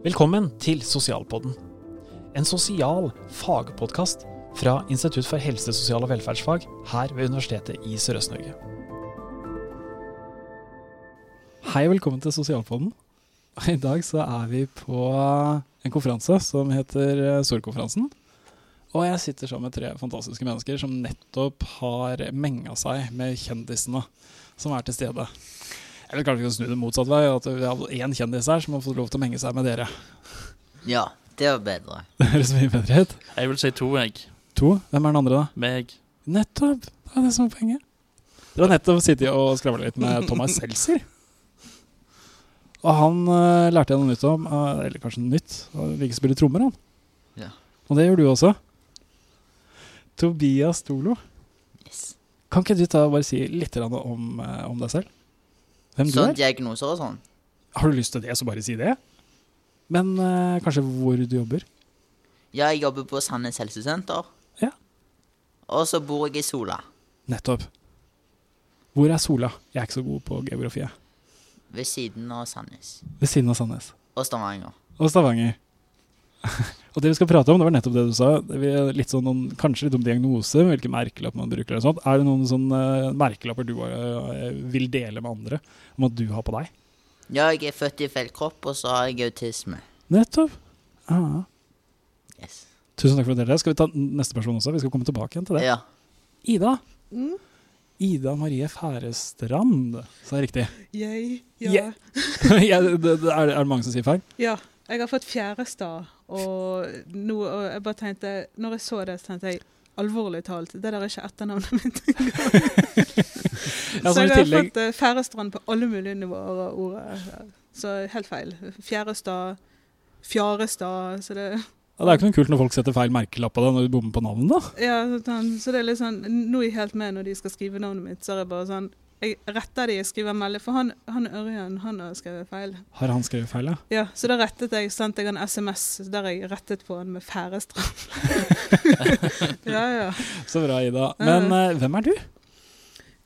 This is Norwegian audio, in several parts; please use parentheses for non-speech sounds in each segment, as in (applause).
Velkommen til Sosialpodden. En sosial fagpodkast fra Institutt for helse, sosial og velferdsfag her ved Universitetet i Sørøst-Norge. Hei og velkommen til Sosialpodden. I dag så er vi på en konferanse som heter Sorkonferansen. Og jeg sitter sammen med tre fantastiske mennesker som nettopp har menga seg med kjendisene som er til stede. Jeg vil kanskje snu det motsatt vei, at vi har én kjendis her som har fått lov til å menge seg med dere. Ja, det var bedre. (laughs) Det høres mye bedre ut. Jeg vil si to, jeg. To. Hvem er den andre, da? Meg. Nettopp! Det er det som er poenget. Dere har nettopp sittet og skravla litt med Thomas Seltzer. Og han uh, lærte jeg noe nytt om, uh, eller kanskje noe nytt. Han liker å spille trommer, han. Ja. Og det gjør du også. Tobias Tolo. Yes. Kan ikke du ta og bare si litt om, uh, om deg selv? Hvem du Sånn er? diagnoser og sånn. Har du lyst til det, så bare si det. Men uh, kanskje hvor du jobber? Ja, jeg jobber på Sandnes helsesenter. Ja. Og så bor jeg i Sola. Nettopp. Hvor er Sola? Jeg er ikke så god på geografi. jeg. Ved siden av Sandnes. Ved siden av Sandnes. Og Stavanger. Og Stavanger. (laughs) og det vi skal prate om, det var nettopp det du sa. Det er litt sånn, noen, kanskje litt om diagnose, hvilke merkelapper man bruker. og sånt. Er det noen sånne merkelapper du eh, vil dele med andre om at du har på deg? Ja, jeg er født i feil kropp, og så har jeg autisme. Nettopp. Ah. Yes. Tusen takk for at dere Skal vi ta neste person også? Vi skal komme tilbake igjen til det. Ja. Ida. Ida Marie Færestrand, sa jeg riktig? Jeg, ja. Yeah. (laughs) Ja, det, det, er, det, er det mange som sier feil? ja. Jeg har fått fjærestad, og, nå, og jeg bare tenkte Når jeg så det, så tenkte jeg alvorlig talt, det der er ikke etternavnet mitt. (laughs) Ja, så jeg har tillegg fått uh, Færestrand på alle mulige nivåer av ordet. Så helt feil. Fjærestad, Fjarestad Så det, ja, Det er ikke noe kult når folk setter feil merkelapp på deg når du bommer på navnet, da. ja, sånn, så det er litt sånn Nå er jeg helt med når de skal skrive navnet mitt, så er jeg bare sånn Jeg retter de, jeg skriver melding, for han, han Ørjan han har skrevet feil. Har han skrevet feil, ja? Ja, så da rettet jeg, sendte jeg en SMS der jeg rettet på han med Færestrand. (laughs) ja, ja. Så bra, Ida. Men uh, hvem er du?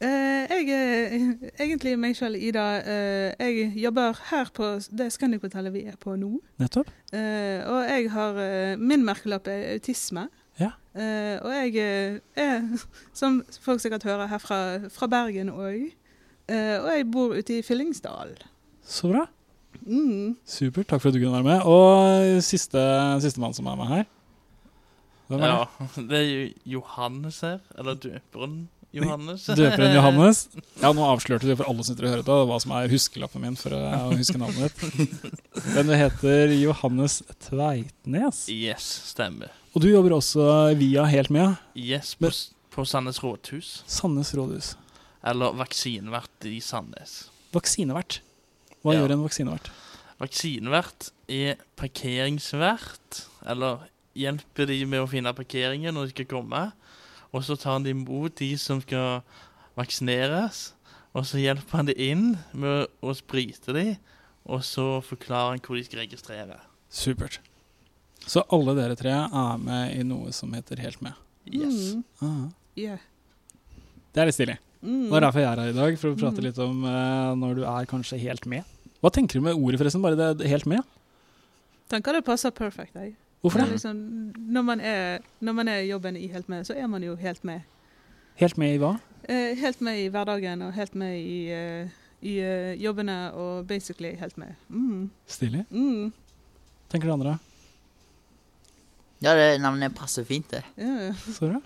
Uh, jeg er egentlig meg selv, Ida. Uh, jeg jobber her på det Scandic-hotellet vi er på nå. Nettopp. Og jeg har Min merkelapp er autisme. Ja. Eh, og jeg eh, er, som folk sikkert hører, her fra, fra Bergen òg. Eh, og jeg bor ute i Fyllingsdal. Så bra. Mm. Supert. Takk for at du kunne være med. Og siste sistemann som er med her. Hvem er Ja, det (laughs) er jo Johannes her. Eller døperen Johannes. Døperen Johannes. (laughs) Ja, nå avslørte du for alle som sitter og hører på hva som er huskelappen min for å (laughs) huske navnet ditt. Men du heter Johannes Tveitnes. Yes, stemmer. Og du jobber også via Helt Med. Yes, på, på Sandnes rådhus. Sandnes rådhus. Eller vaksinevert i Sandnes. Vaksinevert. Hva Ja. gjør en vaksinevert? Vaksinevert er parkeringsvert. Eller hjelper de med å finne parkeringen når de skal komme. Og så tar han imot de som skal vaksineres. Og så hjelper han de inn med å sprite dem. Og så forklarer han hvor de skal registrere. Supert. Så alle dere tre er med i noe som heter Helt Med. Yes. Mm. Ah. Yeah. Det er litt stilig. Mm. Det er derfor jeg er her i dag, for å prate Mm. litt om uh, når du er kanskje helt med. Hva tenker du med ordet, forresten? Bare det helt med? Tenker det passer perfekt. Jeg. Hvorfor Det? Liksom, når, man er, når man er jobben i Helt med, så er man jo helt med. Helt med i hva? Eh, helt med i hverdagen og helt med i, eh, i eh, jobbene og basically helt med. Mm. Stilig. Mm. Tenker du andre? Ja, det navnet passer fint, det. Ja. Så bra.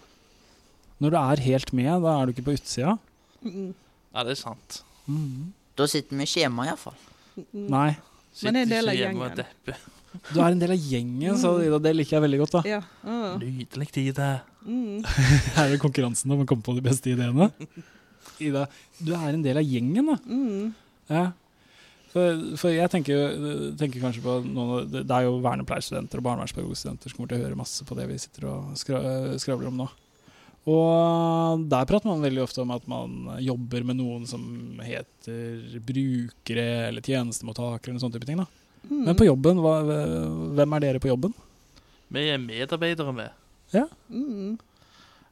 Når du er helt med, da er du ikke på utsida? Mm. Ja, det er sant. Mhm. Da sitter vi i hjemme iallfall. Mm. Nei. Men det er en del av ikke hjemme og depper. Du er en del av gjengen, så Ida, det liker jeg veldig godt. da. Ja. Uh. Nydelig tid. Mm. Her (laughs) er konkurransen om å komme på de beste ideene. (laughs) Ida, du er en del av gjengen, da. Mm. Ja. For, for jeg tenker, tenker kanskje på noen, av- Det det er jo vernepleierstudenter og barnevernspedagogstudenter som kommer til å høre masse på det vi sitter og skra, skravler om nå. Og der prater man veldig ofte om at man jobber med noen som heter brukere eller tjenestemottakere eller sånne type ting. da. Mm. Men på jobben, hva, hvem er dere på jobben? Vi er medarbeidere med. Mm.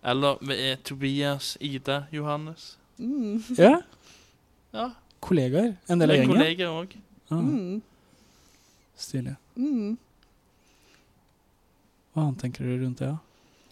Eller vi er Tobias, Ida, Johannes. Mm. Ja, Ja, kollegaer. En del av vi gjengen. Kollegaer òg. Ah. Mm. Stilig. Mm. Hva annet tenker du rundt det? da?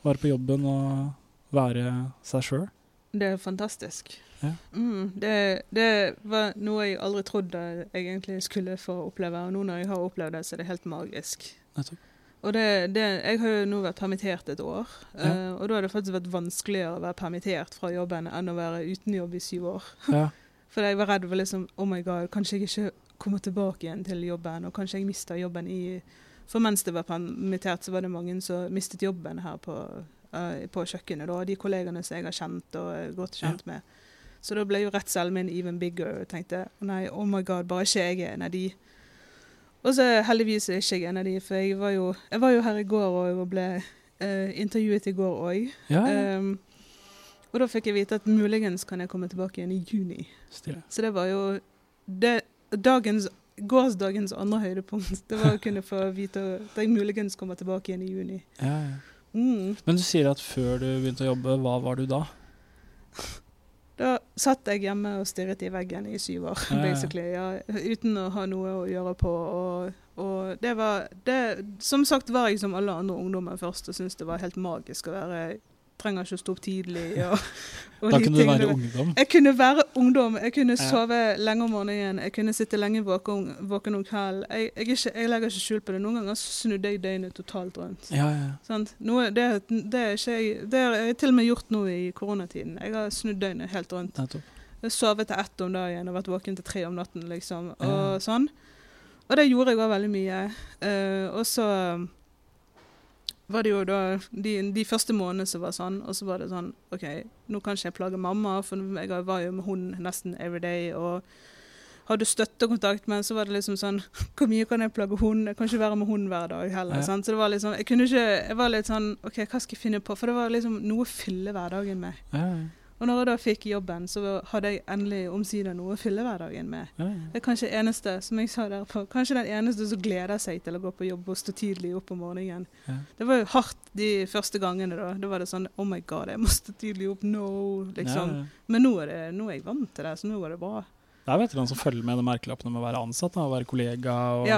Være på jobben og være seg sjøl? Det er fantastisk. Ja. Mm, det, det var noe jeg aldri trodde jeg egentlig skulle få oppleve, og nå når jeg har opplevd det, så er det helt magisk. Nettopp. Og det, det, jeg har jo nå vært permittert et år, Ja. uh, og da har det faktisk vært vanskeligere å være permittert fra jobben enn å være uten jobb i syv år. (laughs) Ja. For jeg var redd for liksom, oh my god, kanskje jeg ikke kommer tilbake igjen til jobben, og kanskje jeg mister jobben i For mens det var permittert, så var det mange som mistet jobben her på, uh, på kjøkkenet. da, De kollegene som jeg har kjent og godt kjent med. Så da ble jo redselen min even bigger. og tenkte nei, oh my god, bare ikke jeg er en av de. Og så heldigvis er ikke jeg en av de, for jeg var jo, jeg var jo her i går og ble uh, intervjuet i går òg. Ja, ja. Um, og da fikk jeg vite at muligens kan jeg komme tilbake igjen i juni. Stille. Så det var jo det, dagens, gårsdagens andre høydepunkt. Det var å kunne få vite at jeg muligens kommer tilbake igjen i juni. Ja, ja. Mm. Men du sier at før du begynte å jobbe, hva var du da? Da satt jeg hjemme og stirret i veggen i syv år, basically. Ja, uten å ha noe å gjøre på. Og, og det var det, Som sagt var jeg som alle andre ungdommer først og syntes det var helt magisk å være Trenger ikke å stå opp tidlig. Og, (laughs) og Da kunne du være ungdom. Jeg kunne være ungdom. Jeg kunne Ja. sove lenge om morgenen. Jeg kunne sitte lenge våken, våken om kvelden. Jeg, jeg, jeg legger ikke skjul på det. Noen ganger snudde jeg døgnet totalt rundt. Ja, ja. Noe, det, det, jeg, det har jeg til og med gjort nå i koronatiden. Jeg har snudd døgnet helt rundt. Nettopp. Jeg sovet til ett om dagen og vært våken til tre om natten, liksom. Og Ja. sånn. Og det gjorde jeg òg veldig mye. Uh, og så var det jo da de, de første månedene som var sånn, og så var det sånn OK, nå kan ikke jeg plage mamma, for jeg var jo med hun nesten every day. og hadde støttekontakt, men så var det liksom sånn (laughs) Hvor mye kan jeg plage hun? Jeg kan ikke være med hun hver dag heller. Ja. Så det var liksom, jeg kunne ikke, jeg var litt sånn OK, hva skal jeg finne på? For det var liksom noe å fylle hverdagen med. Ja, ja. Og når jeg da fikk jobben, så hadde jeg endelig omsider noe å fylle hverdagen med. ja, ja. Det er kanskje eneste, som jeg sa der på, kanskje den eneste som gleder seg til å gå på jobb og stå tidlig opp om morgenen. Ja. Det var jo hardt de første gangene da. Da var det sånn Oh my god, jeg må stå tidlig opp nå, liksom. Men nå er, det, nå er jeg vant til det, så nå går det bra. Det er veteran som følger med de merkelappene med å være ansatt, da, å være kollega og.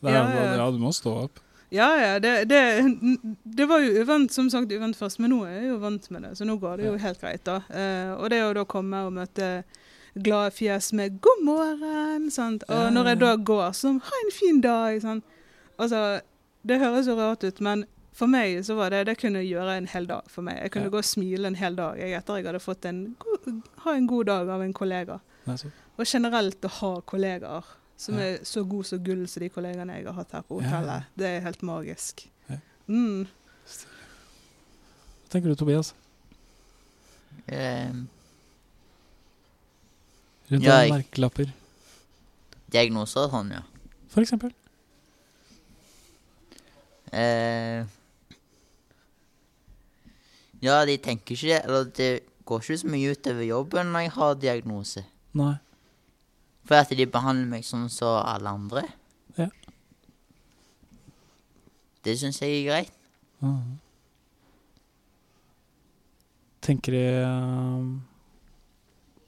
Det er, ja. du må stå opp. Ja, ja, det, det, det var jo uvant, som sagt uvant først, men nå er jeg jo vant med det, så nå går det jo helt greit, da. Eh, og det å da komme og møte glade fjes med 'god morgen', sant. Og når jeg da går, sånn 'ha en fin dag', sant. Altså, det høres jo rart ut, men for meg så var det Det kunne gjøre en hel dag for meg. Jeg kunne Ja. gå og smile en hel dag jeg, etter jeg hadde fått en god, ha en god dag av en kollega. Og generelt å ha kollegaer som Ja. er så god som gull som de kollegene jeg har hatt her på Ja. hotellet. Det er helt magisk. Ja. Mm. Hva tenker du, Tobias? Um, Rundt Ja, jeg- merkelapper, diagnoser og sånn, ja. for eksempel? Uh, ja, de tenker ikke det. Eller det går ikke så mye utover jobben når jeg har diagnose. Nei. For at de behandler meg sånn som alle andre. Ja. Det syns jeg er greit. Mhm. Tenker de um,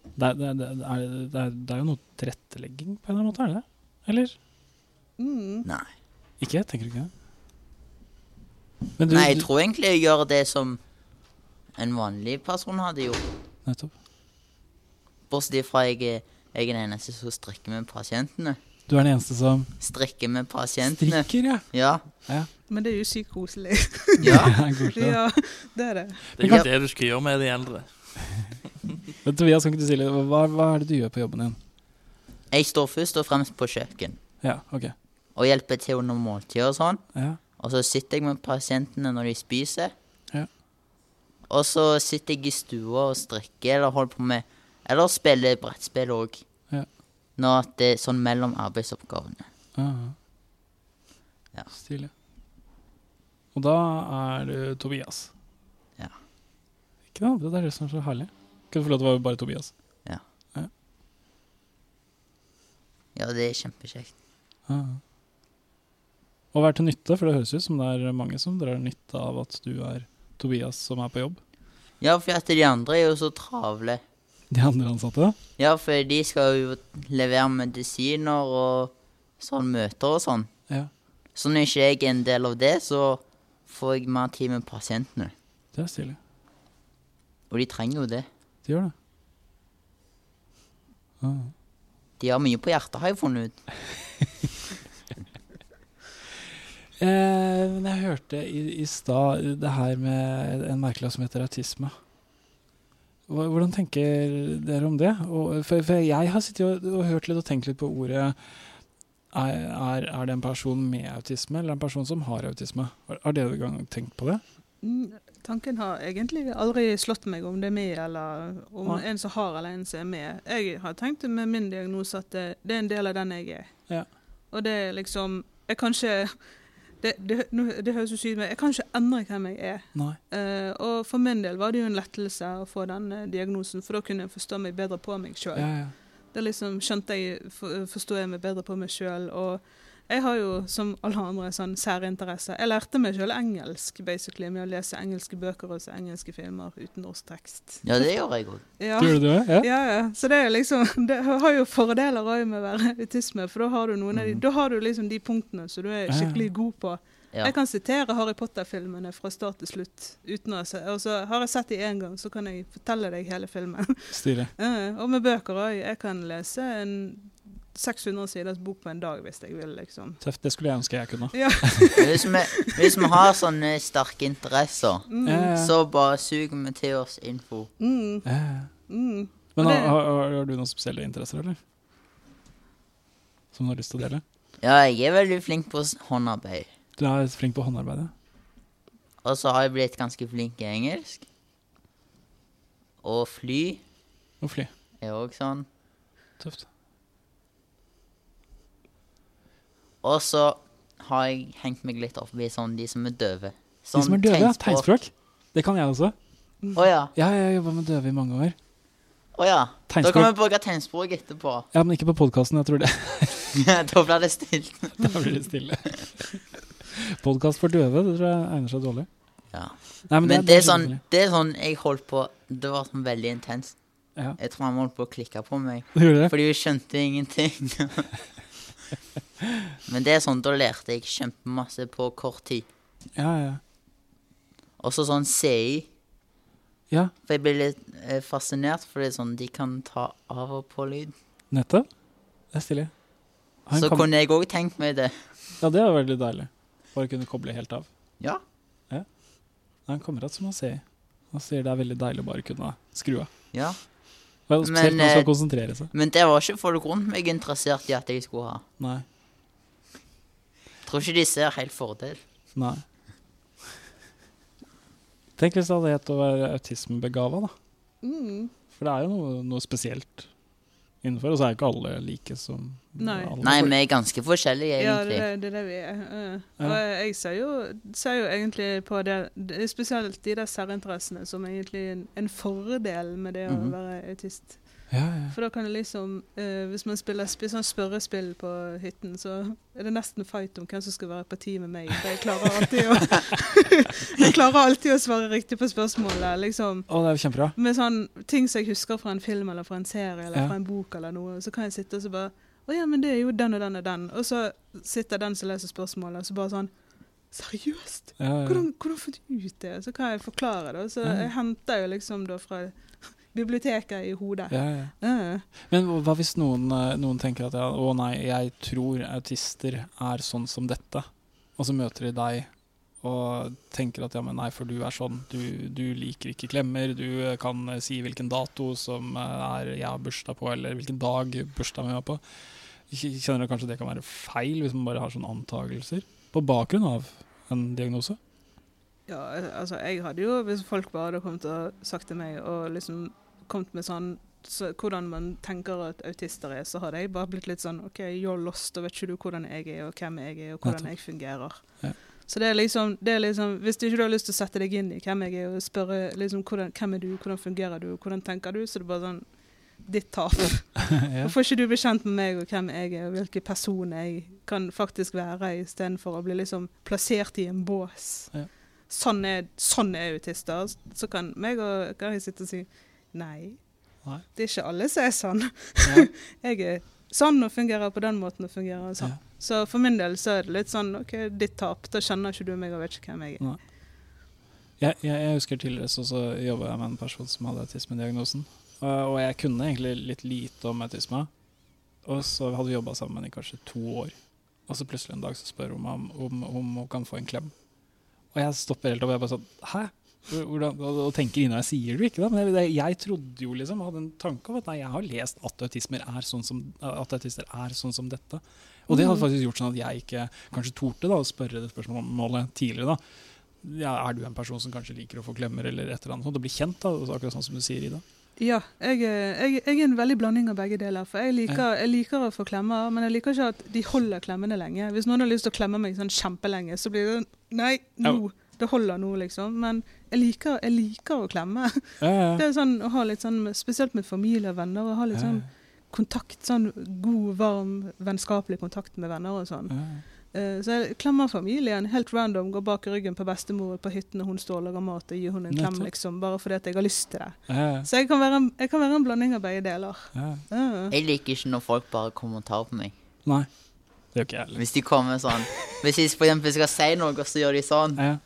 det, er, det, er- det, er, det, er, det er jo noe tilrettelegging på en eller annen måte, er det det? Eller? Mm. Nei. Ikke? Tenker du ikke det? Men du, Nei, jeg tror egentlig jeg gjør det som en vanlig person hadde gjort. Nettopp. Bortsett fra jeg, er- jeg er den eneste som strikker med pasientene. Du er den eneste som Strikker med pasientene. strikker, ja. Ja. Men det er jo sykt koselig. (laughs) Ja. (laughs) Ja, det er det. Det er jo det du skal gjøre med de eldre. (laughs) Men Tobias, kan ikke du si litt, hva, hva er det du gjør på jobben din? Jeg står først og fremst på kjøkken Ja, ok. og hjelper til under måltider og sånn. Ja, Og så sitter jeg med pasientene når de spiser. Ja. Og så sitter jeg i stua og strikker eller holder på med Eller spille brettspill òg. Ja. Når det er sånn mellom arbeidsoppgavene. Aha. Ja. Stilig. Og da er du Tobias. Ja. Ikke det andre, det er det som er så herlig. Kan du få lov til å være bare Tobias? Ja, Ja, det er kjempekjekt. Aha. Og være til nytte, for det høres ut som det er mange som drar nytte av at du er Tobias som er på jobb. Ja, for at de andre er jo så travle. De andre ansatte. Ja, for de skal jo levere medisiner og sånn møter og sånn. Ja, Så når ikke jeg er en del av det, så får jeg mer tid med pasientene. det er stilig. Og de trenger jo det. De gjør det. Ah. De har mye på hjertet, har jeg funnet ut. (laughs) Eh, men jeg hørte i, i stad det her med en merkelapp som heter autisme. Hvordan tenker dere om det? Og, for, for jeg har sittet og, og hørt litt og tenkt litt på ordet er, er, det en person med autisme, eller en person som har autisme? Har, dere gang tenkt på det? Mm, Tanken har egentlig aldri slått meg om det er med, eller om ja. en som har, eller en som er med. Jeg har tenkt med min diagnose at det, det er en del av den jeg er. Ja. Og det er liksom Jeg kan ikke det, det, det høres jo sykt ut, men jeg kan ikke endre hvem jeg er. Nei. Eh, og for min del var det jo en lettelse å få den eh, diagnosen, for da kunne jeg forstå meg bedre på meg sjøl. Ja, ja. Da liksom skjønte jeg, for, forstod jeg meg bedre på meg sjøl. Og jeg har jo, som alle andre, sånn særinteresse. Jeg lærte meg sjøl engelsk basically, med å lese engelske bøker og se engelske filmer uten norsk tekst. Ja, det gjør jeg òg. Ja. Gjør du det? Ja. Ja, ja. Så det er liksom Det har jo fordeler òg med å være autisme, for da har du noen av de Mhm. Da har du liksom de punktene som du er skikkelig god på. Ja. Jeg kan sitere Harry Potter-filmene fra start til slutt. uten å se, Og så har jeg sett de én gang, så kan jeg fortelle deg hele filmen. Stilig. (laughs) uh, og med bøker òg. Jeg kan lese en 600 siders bok på en dag hvis jeg vil, liksom. Tøft. Det skulle jeg ønske jeg kunne. Ja. Hvis vi, hvis vi har sånne sterke interesser, Mm, så bare suger vi til oss info. mm, mm. Men har, har, har har du noen spesielle interesser, eller? Som du har lyst til å dele? Ja, jeg er veldig flink på håndarbeid. Du er flink på håndarbeid, ja. Og så har jeg blitt ganske flink i engelsk. Og fly Og fly. er òg sånn. Tøft. Og så har jeg hengt meg litt opp i sånn de som er døve. De som er døve, ja. Tegnspråk. Det kan jeg også. Å ja. Ja, jeg har jobba med døve i mange år. Å ja. Da kan vi bruke tegnspråk etterpå. Ja, men ikke på podkasten. Jeg tror det. (laughs) da blir det stilt. (laughs) Da blir det stille. Podkast for døve, det tror jeg egner seg dårlig. Ja. Nei, Men, det, er kjempefint. sånn, det er sånn jeg holdt på Det var sånn veldig intenst. Ja, Jeg tror han holdt på å klikke på meg. det? Fordi hun skjønte ingenting. (laughs) Men det er sånn, da lærte jeg kjempemasse på kort tid. Ja, ja. Også sånn CI. Ja, For jeg ble litt eh, fascinert, for det er sånn de kan ta av og på lyd. nettopp. Det er stilig. Så kom... kunne jeg òg tenkt meg det. Ja, det er veldig deilig. Bare kunne koble helt av. Ja. Det er en kamerat som har CI. Han sier det er veldig deilig å bare kunne skru av. ja. Og Spesielt Men, når man skal konsentrere seg. Men det var ikke folk rundt meg interessert i at jeg skulle ha. Nei. Tror ikke de ser helt fordel. Nei. Tenk hvis det hadde hett å være autismebegava, da. Mm. For det er jo noe, noe spesielt innenfor, og så er ikke alle like som Nei. alle. Nei, vi er ganske forskjellige, Ja, det, egentlig. Ja, det er det vi er. eh. Ja. Og jeg ser jo, ser jo egentlig på det, Spesielt de der særinteressene som egentlig er en, en fordel med det å Mhm. være autist. Ja, ja. For da kan det liksom eh, Hvis man spiller sp sånn spørrespill på hytten, så er det nesten fight om hvem som skal være på team med meg. For jeg klarer alltid å (laughs) Jeg klarer alltid å svare riktig på spørsmålet. Liksom Å, det er kjempebra. med sånn ting som jeg husker fra en film eller fra en serie eller Ja. fra en bok eller noe, så kan jeg sitte og så bare Å ja, men det er jo den og den og den. Og så sitter den som leser spørsmålet, og så bare sånn Seriøst? Ja, ja. Hvordan, hvordan får du ut det? Så kan jeg forklare det. Så Ja. jeg henter jo liksom da fra biblioteket i hodet. Ja, ja. Uh. Men hva- hvis noen, eh, noen tenker at ja, å nei, jeg tror autister er sånn som dette, og så møter de deg og tenker at ja, men nei, for du er sånn, du, du liker ikke klemmer, du eh, kan eh, si hvilken dato som er jeg har bursdag på, eller hvilken dag bursdagen min var på. Kjenner du kanskje det kan være feil, hvis man bare har sånne antagelser? På bakgrunn av en diagnose? Ja, altså jeg hadde jo, hvis folk bare hadde kommet og sagt til meg og liksom kommet med sånn så, hvordan man tenker at autister er, så hadde jeg bare blitt litt sånn OK, you're lost, og vet ikke du hvordan jeg er, og hvem jeg er, og hvordan jeg fungerer. Ja. Så det er liksom, det er liksom Hvis du ikke har lyst til å sette deg inn i hvem jeg er, og spørre liksom hvordan, hvem er du, hvordan fungerer du, hvordan tenker du, så er det bare sånn Ditt tap. (laughs) ja. Hvorfor ikke du bli kjent med meg og hvem jeg er, og hvilken person jeg kan faktisk være, istedenfor å bli liksom plassert i en bås. Ja. Sånn, er, sånn er autister. Så kan meg og kan jeg sitte og si nei. Nei. Det er ikke alle som er sånn. (laughs) Jeg er sånn og fungerer på den måten og fungerer sånn. Ja. Så for min del så er det litt sånn OK, ditt tap. Da kjenner ikke du meg og vet ikke hvem jeg er. Jeg, jeg, jeg husker tidligere så, så jobba jeg med en person som hadde autismediagnosen. Og, og jeg kunne egentlig litt lite om autisme. Og så hadde vi jobba sammen i kanskje to år. Og så plutselig en dag så spør hun meg om, om, om hun kan få en klem. Og jeg stopper helt opp. Jeg bare sånn Hæ? Hvordan, og, tenker innover sier du ikke det? Men jeg, jeg trodde jo liksom, hadde en tanke om at nei, jeg har lest at, autismer er sånn som, autister er sånn som dette. Og det hadde Mhm. faktisk gjort sånn at jeg ikke kanskje torde da, å spørre det spørsmålet tidligere. da. Ja, er du en person som kanskje liker å få klemmer, eller et eller annet sånt? Og bli kjent, da, akkurat sånn som du sier, Ida. Ja, jeg, er- jeg, jeg er en veldig blanding av begge deler. For jeg liker, jeg liker å få klemmer, men jeg liker ikke at de holder klemmene lenge. Hvis noen har lyst til å klemme meg sånn kjempelenge, så blir det sånn Nei, nå. Det holder nå, liksom. Men jeg liker, jeg liker å klemme. (laughs) Ja, ja, Det er sånn å ha litt sånn, Spesielt med familie og venner, å ha litt sånn kontakt. Sånn god, varm, vennskapelig kontakt med venner og sånn. ja, Eh, Så jeg klemmer familien helt random, går bak ryggen på bestemor på hytten når hun står og lager mat, og gir hun en klem, liksom, bare fordi at jeg har lyst til det. Så jeg kan være en, jeg kan være en blanding av begge deler. ja. Ja. Jeg liker ikke når folk bare kommer og tar på meg. Nei, det gjør ikke jeg heller. Hvis de kommer sånn Hvis jeg for eksempel skal si noe, så gjør de sånn. Ja.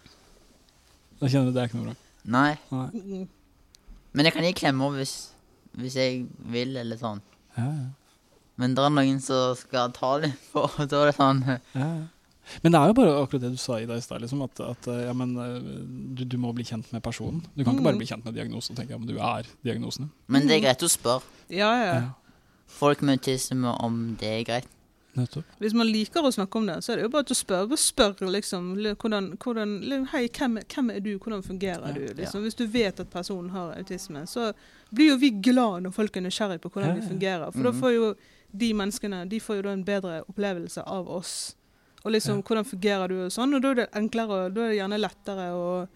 Da kjenner du det er ikke noe bra. Nei. Nei. Mm. Men jeg kan gi klemmer hvis, hvis jeg vil, eller sånn. Ja, ja. Men det er noen som skal ta litt på, og da er det sånn Ja, ja. Men det er jo bare akkurat det du sa i deg i stad, liksom, at, at eh, ja, men, eh, du, du må bli kjent med personen. Du kan ikke bare Mm. bli kjent med diagnosen og tenke men du er diagnosen. Men det er greit å spørre Ja, ja. folk med autisme om det er greit. Nettopp. Hvis man liker å snakke om det, så er det jo bare til å spørre. Bare spør liksom hvordan, hvordan Hei, hvem, hvem er du? Hvordan fungerer Ja, du? Liksom. Hvis du vet at personen har autisme, så blir jo vi glad når folk er nysgjerrig på hvordan Ja, vi fungerer. For da Mhm. får jo de menneskene de får jo da en bedre opplevelse av oss. Og liksom, Ja. hvordan fungerer du og sånn. Og da er det enklere, da er det gjerne lettere å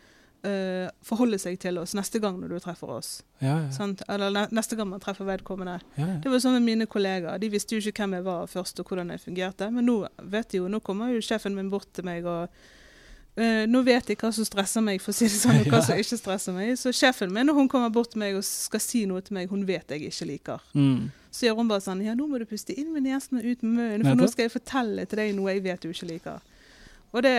eh, forholde seg til oss neste gang når du treffer oss. Ja, ja. Sant? Eller ne neste gang man treffer vedkommende. ja. Det var sånn med mine kollegaer. De visste jo ikke hvem jeg var først, og hvordan jeg fungerte. Men nå vet de jo, nå kommer jo sjefen min bort til meg, og Uh, nå vet jeg hva som stresser meg, for å si det sånn, og hva (laughs) som ikke stresser meg. Så sjefen min, når hun kommer bort til meg og skal si noe til meg hun vet jeg ikke liker, Mm. så gjør hun bare sånn Ja, nå må du puste inn med nesen og ut med munnen, for nå skal jeg fortelle til deg noe jeg vet du ikke liker. Og det,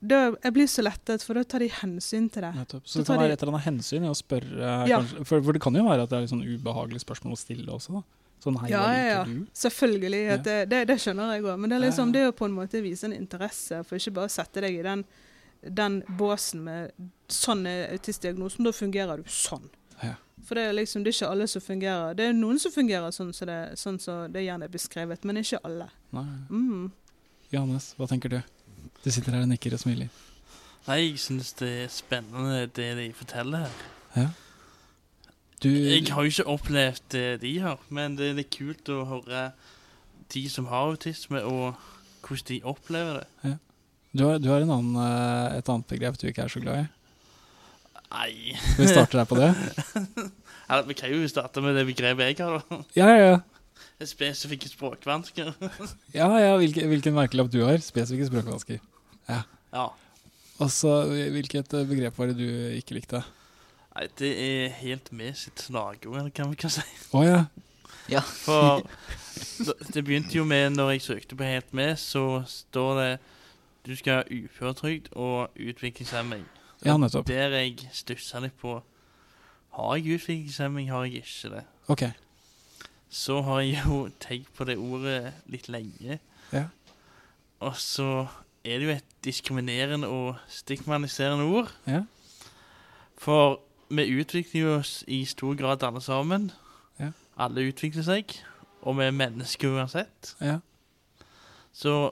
det, jeg blir så lettet, for da tar de hensyn til det. Nettopp. Så Så det kan være et eller annet hensyn i å spørre, Ja. kanskje, for, for det kan jo være at det er litt sånn ubehagelig spørsmål å stille også. da. Sånn hei, Ja, ja, ja. Selvfølgelig. Det, det, det skjønner jeg òg. Men det er liksom det å på en måte vise en interesse, for ikke bare sette deg i den, den båsen med sånn er autistdiagnosen, da fungerer du sånn. Ja. For det er liksom, det er ikke alle som fungerer. Det er noen som fungerer sånn som det, sånn så det gjerne er beskrevet, men ikke alle. Mm. Johannes, hva tenker du? Du sitter her og nikker og smiler. Nei, jeg syns det er spennende det de forteller her. Du, Jeg har jo ikke opplevd det de har, men det er litt kult å høre de som har autisme, og hvordan de opplever det. du, har, du har en annen, eh, et annet begrep du ikke er så glad i. Nei Skal vi starte der på det? (laughs) ja, Vi kan jo starte med det begrepet jeg har, da. Ja, ja, ja. Spesifikke språkvansker. (laughs) ja, ja hvilke, hvilken merkelapp du har. Spesifikke språkvansker. Ja. Og så, hvilket eh, begrep var det du ikke likte? Nei, det er helt med sitt slagord, eller hva vi kan si. Å ja. For (laughs) det begynte jo med når jeg søkte på Helt med, så står det du skal ha uføretrygd og utviklingshemming. Ja, nettopp. Der jeg stussa litt på Har jeg utviklingshemming, har jeg ikke det? Ok. Så har jeg jo (laughs) tenkt på det ordet litt lenge. Ja. Og så er det jo et diskriminerende og stigmatiserende ord. Ja. For vi utvikler oss i stor grad alle sammen. Ja. Alle utvikler seg, og vi er mennesker uansett. Ja. Så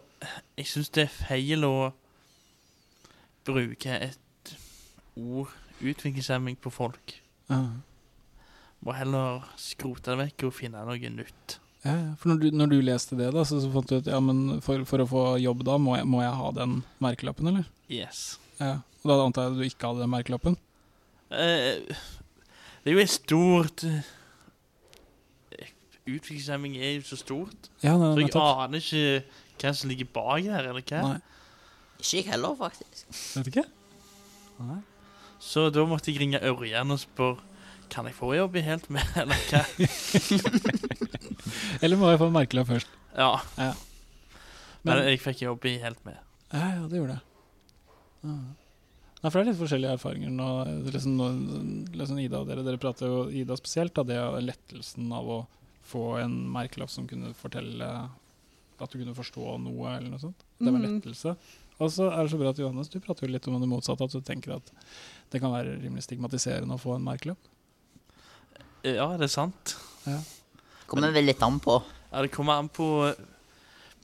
jeg syns det er feil å bruke et ord, utviklingshemming, på folk. Ja. Må heller skrote det vekk og finne noe nytt. Ja, ja. For når du, når du leste det, da, så, så fant du ut ja, men for, for å få jobb da, må jeg, må jeg ha den merkelappen, eller? Yes. Ja. Og da antar jeg at du ikke hadde den merkelappen? Eh, det er jo et stort eh, Utviklingshemming er jo så stort. Ja, nei, Så jeg nettopp. aner ikke hva som ligger bak her, eller hva. Nei, Ikke jeg heller, faktisk. vet ikke. Nei. Så da måtte jeg ringe Ørjan og spørre Kan jeg få jobb i Helt med, (laughs) eller hva. (laughs) Eller må jeg få en merkelapp først? Ja. Ja. Men Men, jeg fikk jobb i Helt Med. ja, ja, det gjorde jeg. Ja. Nei, for det er litt forskjellige erfaringer nå. Liksom, liksom Ida og dere, dere prater jo Ida spesielt, da, det er lettelsen av å få en merkelapp som kunne fortelle at du kunne forstå noe, eller noe sånt. Det var Mm. lettelse. Og så er det så bra at Johannes, du prater jo litt om det motsatte, at du tenker at det kan være rimelig stigmatiserende å få en merkelapp. Ja, det er sant. Kommer vel litt an på. Ja, det kommer an på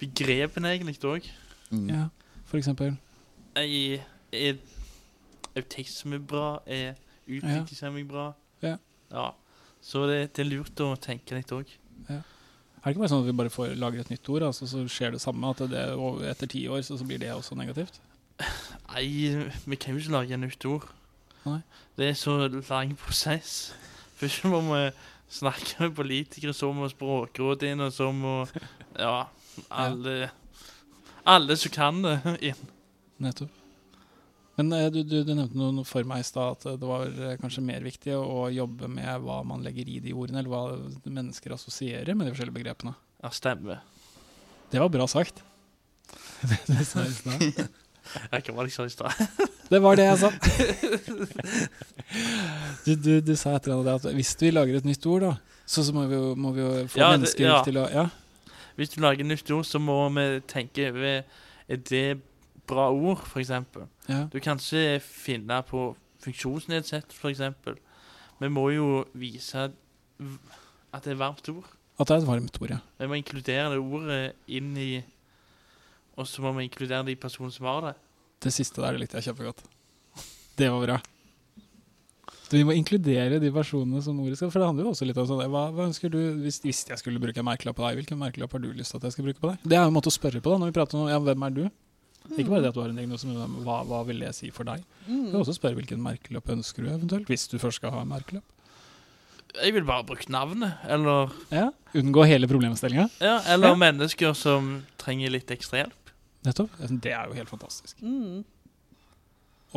begrepene egentlig òg. Mm. Ja, for eksempel. Er, er autisme bra? Er utviklingshemming bra? Ja. ja. Så det, det er lurt å tenke litt òg. Er det ikke bare sånn at vi bare får lager et nytt ord, altså, så skjer det samme? At det, etter ti år så, så blir det også negativt? Nei, vi kan jo ikke lage et nytt ord. Nei. Det er så lang prosess. Først må vi snakke med politikere, så må Språkrådet inn, og så må Ja, alle Alle som kan det, inn. Nettopp. Men eh, du, du, du nevnte noe for meg i stad, at det var eh, kanskje mer viktig å jobbe med hva man legger i de ordene, eller hva mennesker assosierer med de forskjellige begrepene. Ja, stemmer. Det var bra sagt. (laughs) Det, sa jeg i stad. (laughs) Jeg kan bare ikke si i stad. Det var det jeg sa. (laughs) Du, du, du sa et eller annet at hvis vi lager et nytt ord, da, så, så må, vi jo, må vi jo få Ja, det- mennesker ja. til å Ja. Hvis du lager nytt ord, så må vi tenke over Er det bra ord, for eksempel? ja. Du kan ikke finne på funksjonsnedsett, for eksempel. Vi må jo vise at det er et varmt ord. At det er et varmt ord, ja. Vi må inkludere det ordet inn i Og så må vi inkludere de personene som har det. Det siste der likte jeg kjempegodt. Det var bra. Så vi må inkludere de personene som ordet skal For det handler jo også litt om sånn Hva, hva ønsker du hvis, hvis jeg skulle bruke en merkelapp på deg? Hvilken merkelapp har du lyst til at jeg skal bruke på deg? Det er en måte å spørre på da når vi prater om ja, hvem er du? Ikke bare det at du har en diagnose, men hva, hva vil det si for deg? Du kan også spørre hvilken merkelapp ønsker du eventuelt, hvis du først skal ha en merkelapp. Jeg vil bare bruke navnet. Eller, Ja, Unngå hele problemstillinga. ja, eller Ja. mennesker som trenger litt ekstra hjelp. Nettopp. Det er jo helt fantastisk. Mm.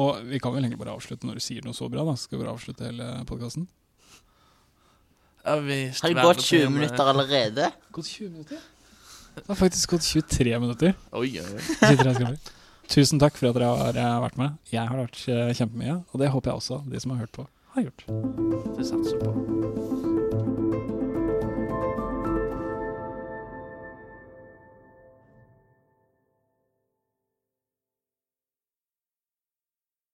Og vi kan vel egentlig bare avslutte når du sier noe så bra, da. Skal vi bare avslutte hele podkasten? Har det gått 20 minutter allerede? Gått 20 minutter? Det har faktisk gått 23 minutter. Oi, oi, oi. Tusen takk for at dere har eh, vært med. Jeg har vært eh, kjempemye, og det håper jeg også de som har hørt på, har gjort. Det satser på.